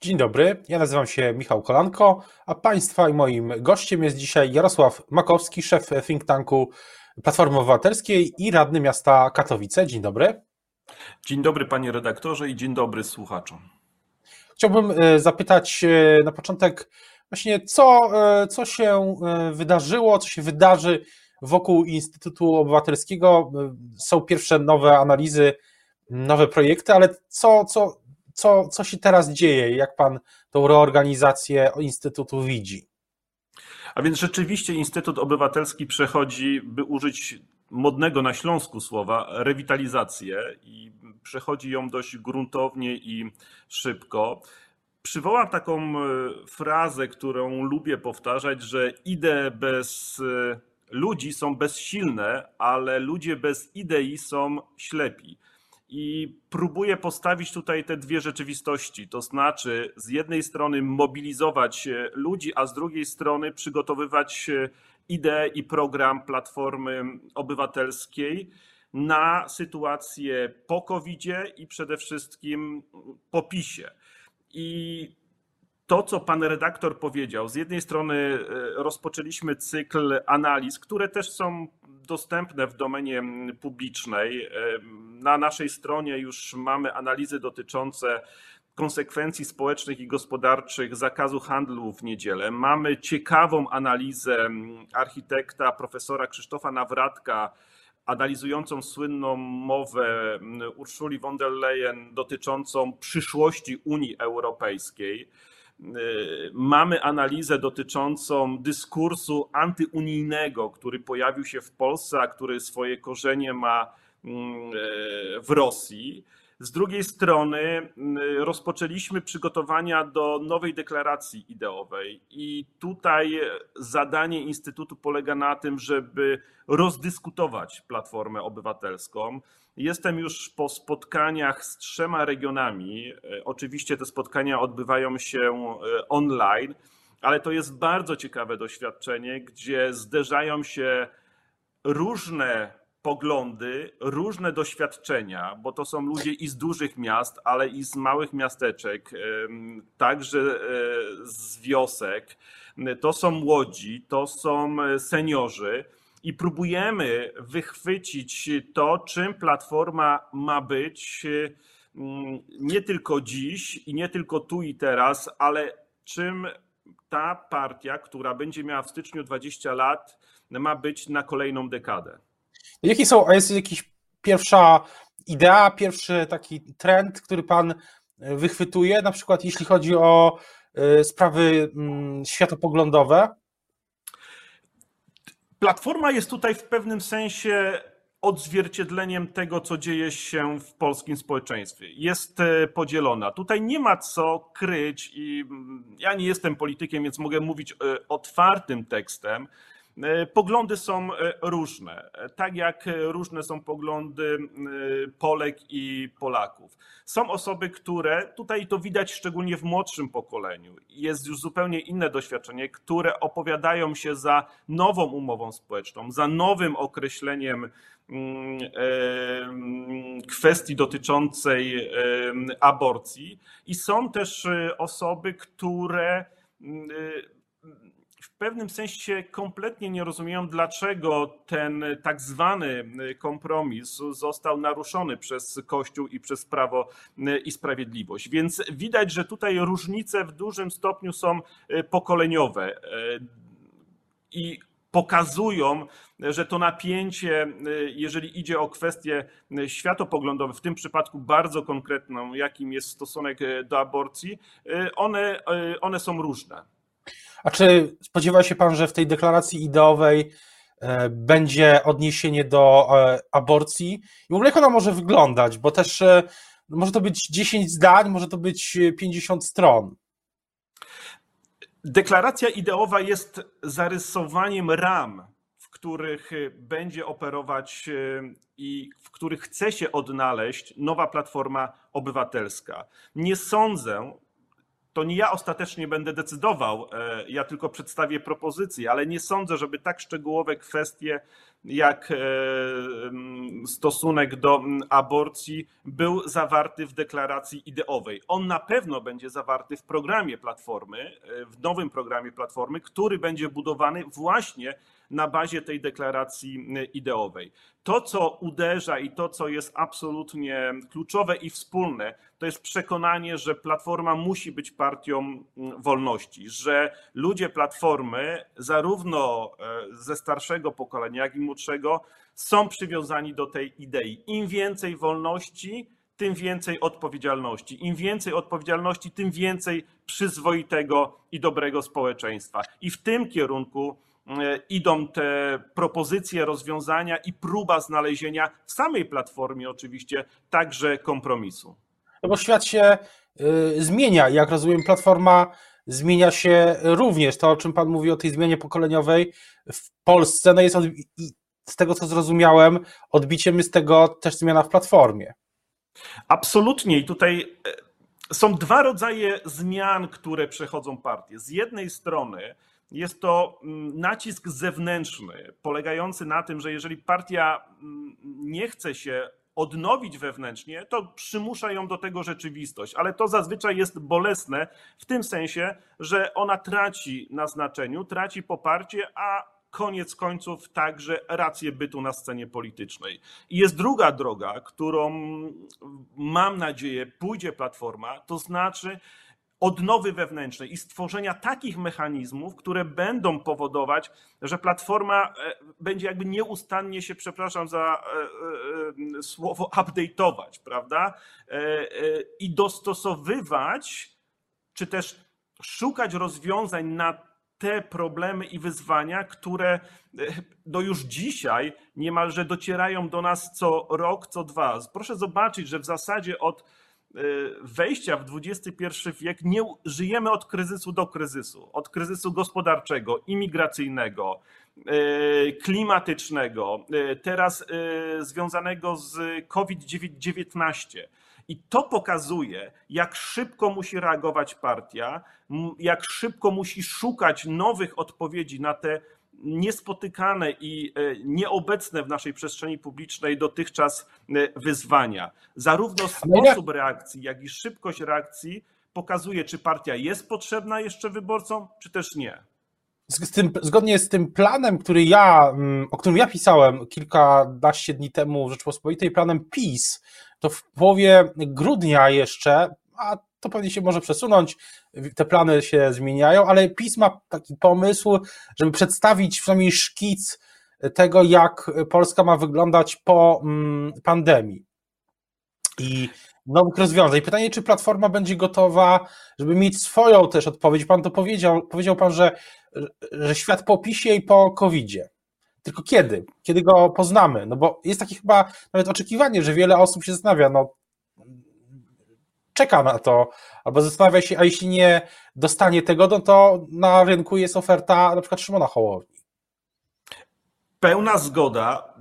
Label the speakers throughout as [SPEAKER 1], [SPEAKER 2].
[SPEAKER 1] Dzień dobry, ja nazywam się Michał Kolanko, a Państwa i moim gościem jest dzisiaj Jarosław Makowski, szef think tanku Platformy Obywatelskiej i radny miasta Katowice. Dzień dobry.
[SPEAKER 2] Dzień dobry panie redaktorze i dzień dobry słuchaczom.
[SPEAKER 1] Chciałbym e, zapytać e, na początek właśnie co, e, co się wydarzyło, co się wydarzy wokół Instytutu Obywatelskiego. Są pierwsze nowe analizy, nowe projekty, ale co, co, co, co się teraz dzieje? Jak pan tą reorganizację Instytutu widzi?
[SPEAKER 2] A więc rzeczywiście Instytut Obywatelski przechodzi, by użyć modnego na Śląsku słowa, rewitalizację i przechodzi ją dość gruntownie i szybko. Przywołam taką e, frazę, którą lubię powtarzać, że idee bez e, ludzi są bezsilne, ale ludzie bez idei są ślepi i próbuje postawić tutaj te dwie rzeczywistości. To znaczy, z jednej strony mobilizować ludzi, a z drugiej strony przygotowywać ideę i program Platformy Obywatelskiej na sytuację po covid i przede wszystkim po PiSie. I to, co pan redaktor powiedział, z jednej strony e, rozpoczęliśmy cykl analiz, które też są dostępne w domenie publicznej. Na naszej stronie już mamy analizy dotyczące konsekwencji społecznych i gospodarczych zakazu handlu w niedzielę. Mamy ciekawą analizę architekta profesora Krzysztofa Nawratka, analizującą słynną mowę Urszuli von der Leyen dotyczącą przyszłości Unii Europejskiej. Y, mamy analizę dotyczącą dyskursu antyunijnego, który pojawił się w Polsce, a który swoje korzenie ma mm, w Rosji. Z drugiej strony y, rozpoczęliśmy przygotowania do nowej deklaracji ideowej, i tutaj zadanie Instytutu polega na tym, żeby rozdyskutować Platformę Obywatelską. Jestem już po spotkaniach z trzema regionami. E, oczywiście te spotkania odbywają się e, online, ale to jest bardzo ciekawe doświadczenie, gdzie zderzają się różne poglądy, różne doświadczenia, bo to są ludzie i z dużych miast, ale i z małych miasteczek, także e, z wiosek. To są młodzi, to są seniorzy i próbujemy wychwycić to, czym platforma ma być mm, nie tylko dziś i nie tylko tu i teraz, ale czym ta partia, która będzie miała w styczniu 20 lat, ma być na kolejną dekadę.
[SPEAKER 1] Jakie są, a jest jakiś pierwsza idea, pierwszy taki trend, który pan wychwytuje, na przykład jeśli chodzi o y, sprawy mm, światopoglądowe?
[SPEAKER 2] Platforma jest tutaj w pewnym sensie odzwierciedleniem tego, co dzieje się w polskim społeczeństwie. Jest e, podzielona. Tutaj nie ma co kryć i mm, ja nie jestem politykiem, więc mogę mówić e, otwartym tekstem, E, poglądy są e, różne, tak jak różne są poglądy e, Polek i Polaków. Są osoby, które, tutaj to widać szczególnie w młodszym pokoleniu, jest już zupełnie inne doświadczenie, które opowiadają się za nową umową społeczną, za nowym określeniem kwestii dotyczącej aborcji. I są też osoby, które pewnym sensie kompletnie nie rozumieją, dlaczego ten tak zwany kompromis został naruszony przez Kościół i przez Prawo i Sprawiedliwość. Więc widać, że tutaj różnice w dużym stopniu są pokoleniowe i pokazują, że to napięcie, jeżeli idzie o kwestie światopoglądowe, w tym przypadku bardzo konkretną, jakim jest stosunek do aborcji, one, one są różne.
[SPEAKER 1] A czy spodziewa się Pan, że w tej deklaracji ideowej e, będzie odniesienie do e, aborcji? I w ogóle jak ona może wyglądać? Bo też e, może to być 10 zdań, może to być 50 stron.
[SPEAKER 2] Deklaracja ideowa jest zarysowaniem ram, w których będzie operować i w których chce się odnaleźć nowa platforma obywatelska. Nie sądzę, to nie ja ostatecznie będę decydował, e, ja tylko przedstawię propozycje, ale nie sądzę, żeby tak szczegółowe kwestie jak stosunek do aborcji był zawarty w deklaracji ideowej. On na pewno będzie zawarty w programie Platformy, w nowym programie Platformy, który będzie budowany właśnie na bazie tej deklaracji ideowej. To, co uderza i to, co jest absolutnie kluczowe i wspólne, to jest przekonanie, że Platforma musi być partią wolności, że ludzie Platformy, zarówno e, ze starszego pokolenia, jak i młodszego, są przywiązani do tej idei. Im więcej wolności, tym więcej odpowiedzialności. Im więcej odpowiedzialności, tym więcej przyzwoitego i dobrego społeczeństwa. I w tym kierunku E, idą te propozycje, rozwiązania i próba znalezienia w samej platformie oczywiście także kompromisu.
[SPEAKER 1] No bo świat się y, zmienia. Jak rozumiem, platforma zmienia się również. To, o czym Pan mówi o tej zmianie pokoleniowej w Polsce, no jest z tego co zrozumiałem, odbiciem jest tego też zmiana w platformie.
[SPEAKER 2] Absolutnie. I tutaj e, są dwa rodzaje zmian, które przechodzą partie. Z jednej strony jest to mm, nacisk zewnętrzny, polegający na tym, że jeżeli partia mm, nie chce się odnowić wewnętrznie, to przymusza ją do tego rzeczywistość, ale to zazwyczaj jest bolesne w tym sensie, że ona traci na znaczeniu, traci poparcie, a koniec końców także rację bytu na scenie politycznej. Jest druga droga, którą mam nadzieję pójdzie Platforma, to znaczy odnowy wewnętrznej i stworzenia takich mechanizmów, które będą powodować, że platforma e, będzie jakby nieustannie się, przepraszam za e, e, słowo, update'ować, prawda? I dostosowywać, czy też szukać rozwiązań na te problemy i wyzwania, które do już dzisiaj niemalże docierają do nas co rok, co dwa. Proszę zobaczyć, że w zasadzie od Y, wejścia w XXI wiek nie żyjemy od kryzysu do kryzysu, od kryzysu gospodarczego, imigracyjnego, y, klimatycznego, teraz związanego z COVID-19. I to pokazuje, jak szybko musi reagować partia, jak szybko musi szukać nowych odpowiedzi na te niespotykane i e, nieobecne w naszej przestrzeni publicznej dotychczas e, wyzwania. Zarówno sposób reakcji, jak i szybkość reakcji pokazuje, czy partia jest potrzebna jeszcze wyborcom, czy też nie.
[SPEAKER 1] Z tym, zgodnie z tym planem, który ja, mm, o którym ja pisałem kilkanaście dni temu w Rzeczpospolitej, planem PiS, to w połowie grudnia jeszcze, a to pewnie się może przesunąć, te plany się zmieniają, ale PiS ma taki pomysł, żeby przedstawić przynajmniej szkic tego, jak Polska ma wyglądać po mm, pandemii. I nowych rozwiązań. Pytanie, czy Platforma będzie gotowa, żeby mieć swoją też odpowiedź. Pan to powiedział, powiedział Pan, że, że świat po PiSie i po COVID-zie. Tylko kiedy? Kiedy go poznamy? No bo jest takie chyba nawet oczekiwanie, że wiele osób się zastanawia, no czeka na to, albo zastanawia się, a jeśli nie dostanie tego, no to na rynku jest oferta na przykład Szymona Hołowni.
[SPEAKER 2] Pełna zgoda.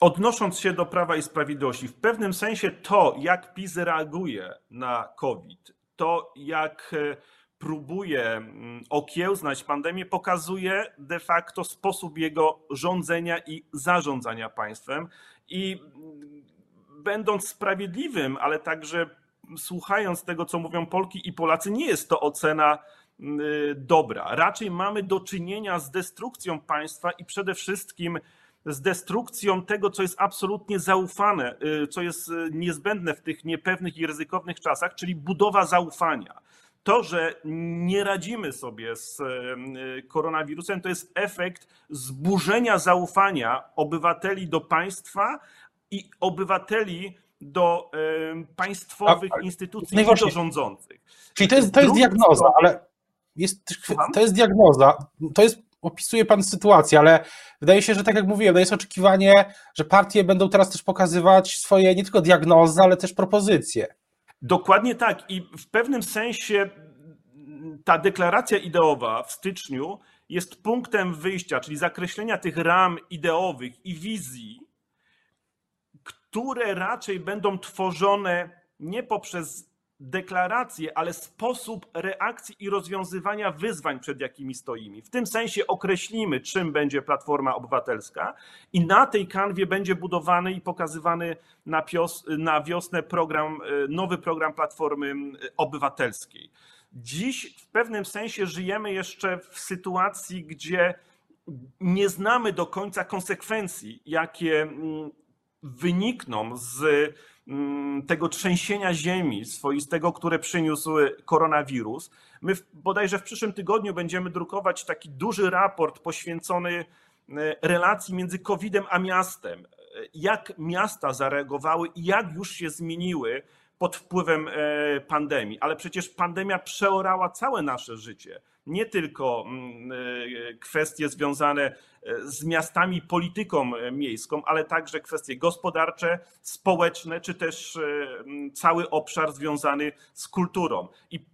[SPEAKER 2] Odnosząc się do Prawa i Sprawiedliwości, w pewnym sensie to, jak PiS reaguje na COVID, to jak e, próbuje mm, okiełznać pandemię, pokazuje de facto sposób jego rządzenia i zarządzania państwem. I będąc sprawiedliwym, ale także słuchając tego, co mówią Polki i Polacy, nie jest to ocena y, dobra. Raczej mamy do czynienia z destrukcją państwa i przede wszystkim z destrukcją tego, co jest absolutnie zaufane, y, co jest y, niezbędne w tych niepewnych i ryzykownych czasach, czyli budowa zaufania. To, że nie radzimy sobie z koronawirusem, to jest efekt zburzenia zaufania obywateli do państwa, i obywateli do państwowych a, instytucji no i do rządzących.
[SPEAKER 1] Czyli to jest, to jest diagnoza, ale jest, to jest diagnoza, to jest, opisuje pan sytuację, ale wydaje się, że tak jak mówiłem, to jest oczekiwanie, że partie będą teraz też pokazywać swoje nie tylko diagnozy, ale też propozycje.
[SPEAKER 2] Dokładnie tak. I w pewnym sensie ta deklaracja ideowa w styczniu jest punktem wyjścia, czyli zakreślenia tych ram ideowych i wizji, które raczej będą tworzone nie poprzez deklaracje, ale sposób reakcji i rozwiązywania wyzwań, przed jakimi stoimy. W tym sensie określimy, czym będzie Platforma Obywatelska i na tej kanwie będzie budowany i pokazywany na, pios, na wiosnę program, nowy program Platformy Obywatelskiej. Dziś w pewnym sensie żyjemy jeszcze w sytuacji, gdzie nie znamy do końca konsekwencji, jakie wynikną z tego trzęsienia ziemi swoistego, które przyniósł koronawirus. My bodajże w przyszłym tygodniu będziemy drukować taki duży raport poświęcony e, relacji między COVID-em a miastem. Jak miasta zareagowały i jak już się zmieniły pod wpływem e, pandemii, ale przecież pandemia przeorała całe nasze życie. Nie tylko mm, e, kwestie związane e, z miastami, polityką miejską, ale także kwestie gospodarcze, społeczne, czy też cały obszar związany z kulturą. I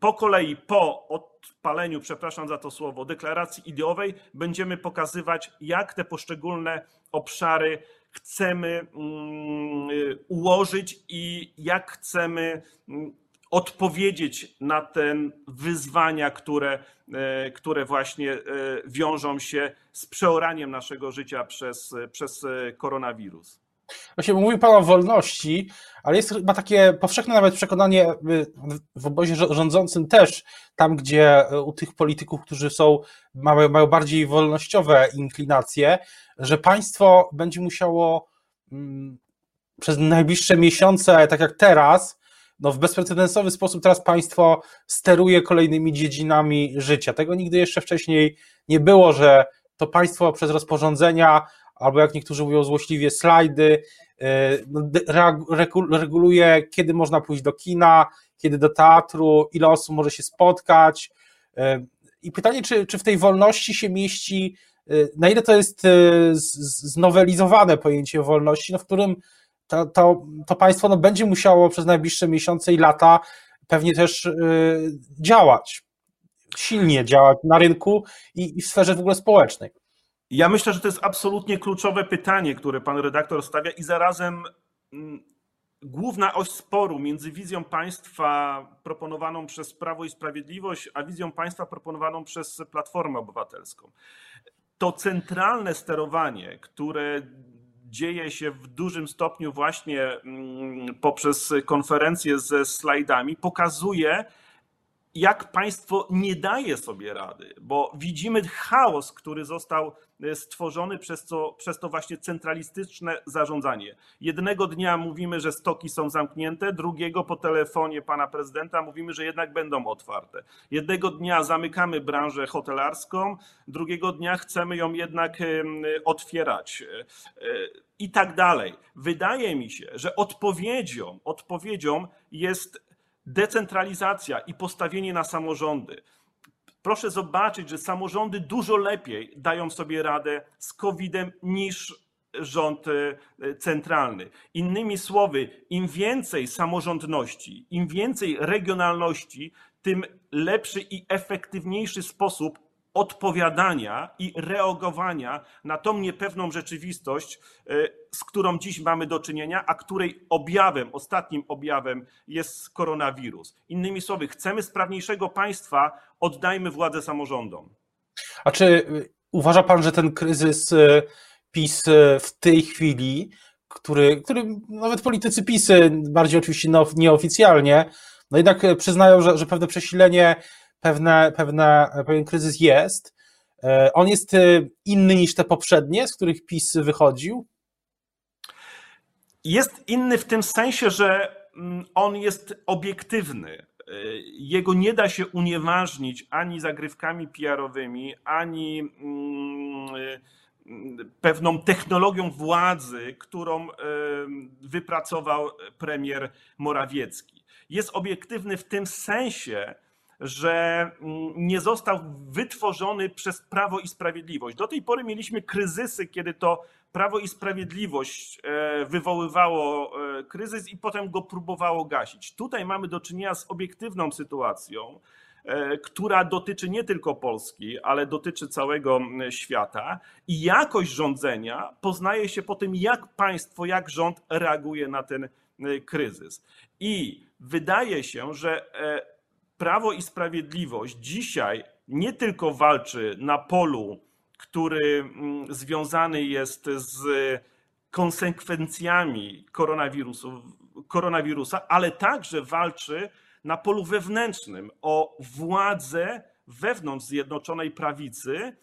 [SPEAKER 2] po kolei, po odpaleniu, przepraszam za to słowo, deklaracji ideowej, będziemy pokazywać, jak te poszczególne obszary chcemy mm, ułożyć i jak chcemy mm, odpowiedzieć na te wyzwania, które, e, które właśnie e, wiążą się z przeoraniem naszego życia przez, przez koronawirus.
[SPEAKER 1] Właśnie mówił Pan o wolności, ale jest chyba takie powszechne nawet przekonanie w obozie rządzącym też, tam gdzie u tych polityków, którzy są, mają, mają bardziej wolnościowe inklinacje, że państwo będzie musiało mm, przez najbliższe miesiące, tak jak teraz, no w bezprecedensowy sposób teraz państwo steruje kolejnymi dziedzinami życia. Tego nigdy jeszcze wcześniej nie było, że to państwo przez rozporządzenia, albo jak niektórzy mówią złośliwie, slajdy, e, no, reguluje, kiedy można pójść do kina, kiedy do teatru, ile osób może się spotkać. E, I pytanie, czy, czy w tej wolności się mieści Y, na ile to jest znowelizowane pojęcie wolności, no w którym to, to, to państwo no będzie musiało przez najbliższe miesiące i lata pewnie też y, działać, silnie działać na rynku i, i w sferze w ogóle społecznej.
[SPEAKER 2] Ja myślę, że to jest absolutnie kluczowe pytanie, które pan redaktor stawia i zarazem mm, główna oś sporu między wizją państwa proponowaną przez Prawo i Sprawiedliwość, a wizją państwa proponowaną przez Platformę Obywatelską to centralne sterowanie, które dzieje się w dużym stopniu właśnie mm, poprzez konferencje ze slajdami, pokazuje, jak państwo nie daje sobie rady, bo widzimy chaos, który został e, stworzony przez to, przez to właśnie centralistyczne zarządzanie. Jednego dnia mówimy, że stoki są zamknięte, drugiego po telefonie pana prezydenta mówimy, że jednak będą otwarte. Jednego dnia zamykamy branżę hotelarską, drugiego dnia chcemy ją jednak otwierać e, e, i tak dalej. Wydaje mi się, że odpowiedzią, odpowiedzią jest decentralizacja i postawienie na samorządy. Proszę zobaczyć, że samorządy dużo lepiej dają sobie radę z COVID-em niż rząd e, centralny. Innymi słowy, im więcej samorządności, im więcej regionalności, tym lepszy i efektywniejszy sposób odpowiadania i reagowania na tą niepewną rzeczywistość, e, z którą dziś mamy do czynienia, a której objawem, ostatnim objawem jest koronawirus. Innymi słowy, chcemy sprawniejszego państwa, oddajmy władzę samorządom.
[SPEAKER 1] A czy y, uważa pan, że ten kryzys y, PiS w tej chwili, który, który nawet politycy PiSy, bardziej oczywiście nieoficjalnie, no jednak przyznają, że, że pewne przesilenie pewne, pewne, pewien kryzys jest. E, on jest e, inny niż te poprzednie, z których PiS wychodził?
[SPEAKER 2] Jest inny w tym sensie, że mm, on jest obiektywny. E, jego nie da się unieważnić ani zagrywkami PR-owymi, ani mm, pewną technologią władzy, którą wypracował premier Morawiecki. Jest obiektywny w tym sensie, że mm, nie został wytworzony przez Prawo i Sprawiedliwość. Do tej pory mieliśmy kryzysy, kiedy to Prawo i Sprawiedliwość e, wywoływało e, kryzys i potem go próbowało gasić. Tutaj mamy do czynienia z obiektywną sytuacją, e, która dotyczy nie tylko Polski, ale dotyczy całego świata. I jakość rządzenia poznaje się po tym, jak państwo, jak rząd reaguje na ten kryzys. I wydaje się, że Prawo i Sprawiedliwość dzisiaj nie tylko walczy na polu, który mm, związany jest z konsekwencjami koronawirusa, ale także walczy na polu wewnętrznym o władzę wewnątrz Zjednoczonej Prawicy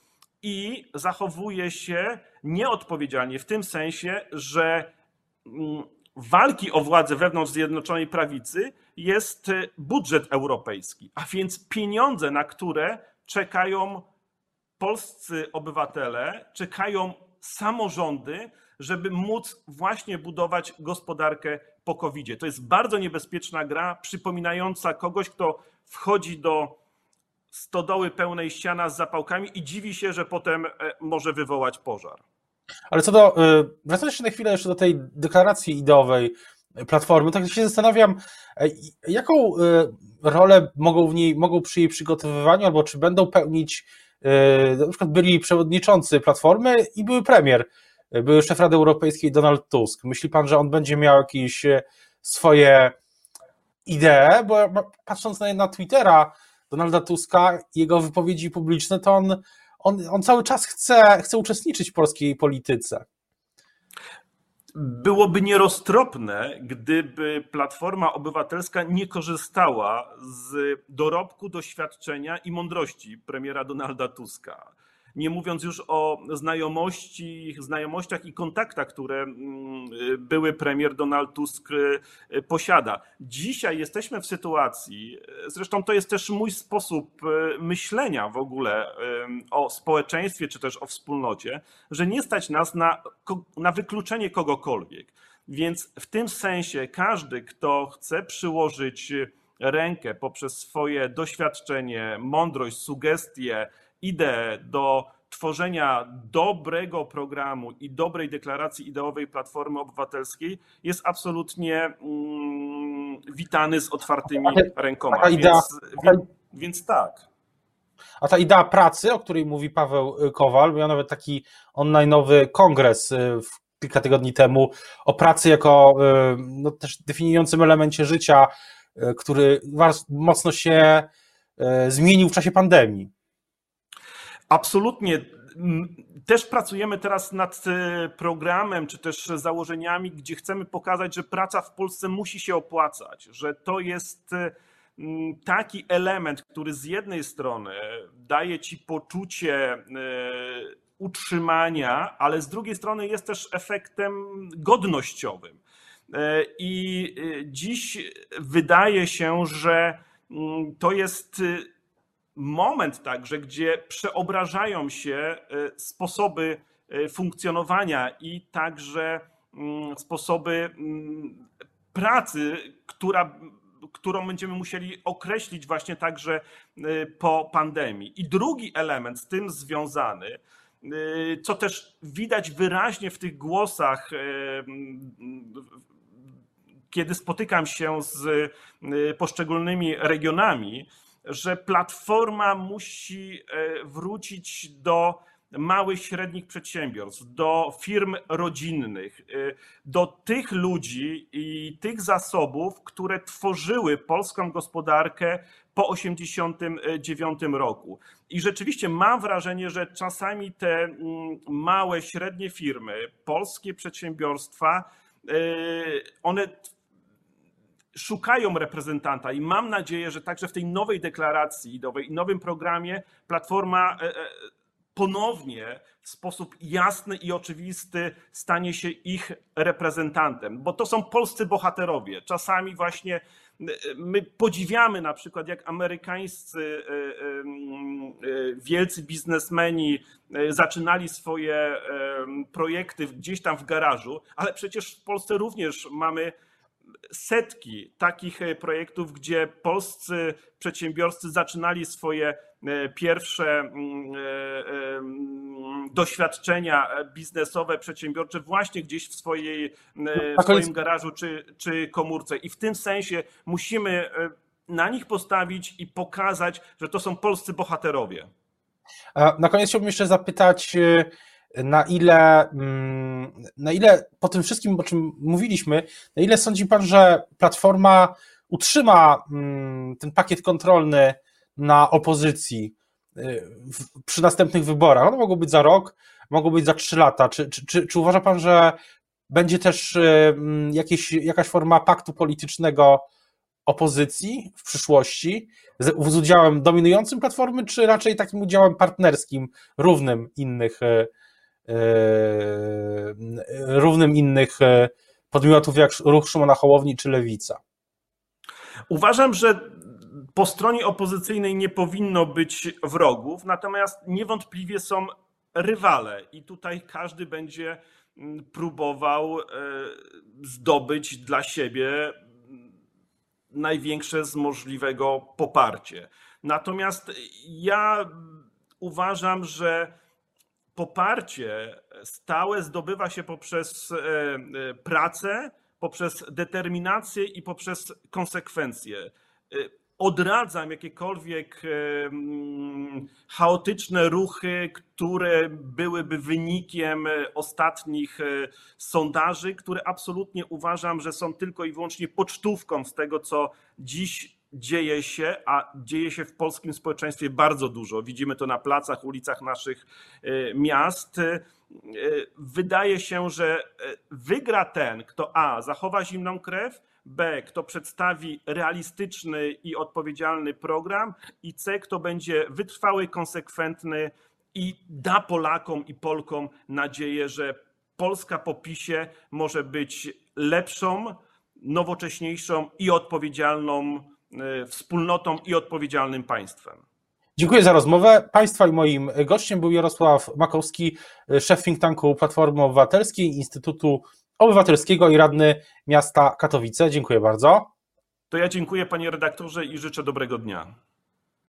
[SPEAKER 2] i zachowuje się nieodpowiedzialnie w tym sensie, że mm, walki o władzę wewnątrz Zjednoczonej Prawicy jest budżet europejski, a więc pieniądze, na które czekają polscy obywatele, czekają samorządy, żeby móc właśnie budować gospodarkę po covid To jest bardzo niebezpieczna gra, przypominająca kogoś, kto wchodzi do stodoły pełnej ściana z zapałkami i dziwi się, że potem e, może wywołać pożar.
[SPEAKER 1] Ale co do, e, wracając się na chwilę jeszcze do tej deklaracji ideowej Platformy, tak się zastanawiam, e, jaką rolę mogą w niej, mogą przy jej przygotowywaniu, albo czy będą pełnić, na przykład byli przewodniczący Platformy i były premier były szef Rady Europejskiej Donald Tusk. Myśli pan, że on będzie miał jakieś e, swoje idee? Bo patrząc na, na Twittera Donalda Tuska, jego wypowiedzi publiczne, to on, on, on cały czas chce, chce uczestniczyć w polskiej polityce.
[SPEAKER 2] Byłoby nieroztropne, gdyby Platforma Obywatelska nie korzystała z dorobku, doświadczenia i mądrości premiera Donalda Tuska nie mówiąc już o znajomości, znajomościach i kontaktach, które mm, były premier Donald Tusk e, posiada. Dzisiaj jesteśmy w sytuacji, zresztą to jest też mój sposób e, myślenia w ogóle e, o społeczeństwie czy też o wspólnocie, że nie stać nas na, na wykluczenie kogokolwiek. Więc w tym sensie każdy, kto chce przyłożyć rękę poprzez swoje doświadczenie, mądrość, sugestie, ideę do tworzenia dobrego programu i dobrej deklaracji ideowej Platformy Obywatelskiej jest absolutnie mm, witany z otwartymi rękoma. Idea, więc, więc tak.
[SPEAKER 1] A ta idea pracy, o której mówi Paweł Kowal, miał nawet taki online'owy kongres y, kilka tygodni temu o pracy jako y, no, też definiującym elemencie życia, y, który mocno się zmienił w czasie pandemii.
[SPEAKER 2] Absolutnie. Też pracujemy teraz nad e, programem, czy też założeniami, gdzie chcemy pokazać, że praca w Polsce musi się opłacać, że to jest e, taki element, który z jednej strony daje ci poczucie e, utrzymania, ale z drugiej strony jest też efektem godnościowym. I dziś wydaje się, że to jest moment także, gdzie przeobrażają się e, sposoby e, funkcjonowania i także mm, sposoby mm, pracy, która, którą będziemy musieli określić właśnie także e, po pandemii. I drugi element z tym związany, co też widać wyraźnie w tych głosach, kiedy spotykam się z poszczególnymi regionami, że platforma musi e, wrócić do małych, średnich przedsiębiorstw, do firm rodzinnych, e, do tych ludzi i tych zasobów, które tworzyły polską gospodarkę po 1989 roku. I rzeczywiście mam wrażenie, że czasami te mm, małe, średnie firmy, polskie przedsiębiorstwa, e, one szukają reprezentanta i mam nadzieję, że także w tej nowej deklaracji i nowym programie Platforma e, e, ponownie w sposób jasny i oczywisty stanie się ich reprezentantem, bo to są polscy bohaterowie. Czasami właśnie e, my podziwiamy na przykład, jak amerykańscy wielcy biznesmeni zaczynali swoje projekty gdzieś tam w garażu, ale przecież w Polsce również mamy setki takich e, projektów, gdzie polscy przedsiębiorcy zaczynali swoje e, pierwsze mm, e, mm, doświadczenia biznesowe, przedsiębiorcze właśnie gdzieś w, swojej, w swoim garażu czy, czy komórce. I w tym sensie musimy na nich postawić i pokazać, że to są polscy bohaterowie.
[SPEAKER 1] Na koniec chciałbym jeszcze zapytać, na ile, mm, na ile po tym wszystkim, o czym mówiliśmy, na ile sądzi Pan, że Platforma utrzyma mm, ten pakiet kontrolny na opozycji y, przy następnych wyborach? One mogą być za rok, mogą być za trzy lata. Czy, czy, czy, czy uważa Pan, że będzie też y, mm, jakieś, jakaś forma paktu politycznego opozycji w przyszłości z, z udziałem dominującym Platformy, czy raczej takim udziałem partnerskim, równym innych, e, równym innych e, podmiotów jak ruch Szymona Hołowni czy Lewica?
[SPEAKER 2] Uważam, że po stronie opozycyjnej nie powinno być wrogów, natomiast niewątpliwie są rywale i tutaj każdy będzie mm, próbował zdobyć dla siebie największe z możliwego poparcie. Natomiast ja uważam, że poparcie stałe zdobywa się poprzez e, e, pracę, poprzez determinację i poprzez konsekwencje. E, odradzam jakiekolwiek chaotyczne ruchy, które byłyby wynikiem ostatnich sondaży, które absolutnie uważam, że są tylko i wyłącznie pocztówką z tego, co dziś dzieje się, a dzieje się w polskim społeczeństwie bardzo dużo. Widzimy to na placach, ulicach naszych miast. Wydaje się, że wygra ten, kto A zachowa zimną krew, B, kto przedstawi realistyczny i odpowiedzialny program, i C, kto będzie wytrwały, konsekwentny i da Polakom i Polkom nadzieję, że Polska po PiSie może być lepszą, nowocześniejszą i odpowiedzialną e, wspólnotą i odpowiedzialnym państwem.
[SPEAKER 1] Dziękuję za rozmowę. Państwa i moim gościem był Jarosław Makowski, szef think tanku Platformy Obywatelskiej, Instytutu Obywatelskiego i radny miasta Katowice. Dziękuję bardzo.
[SPEAKER 2] To ja dziękuję panie redaktorze i życzę dobrego dnia.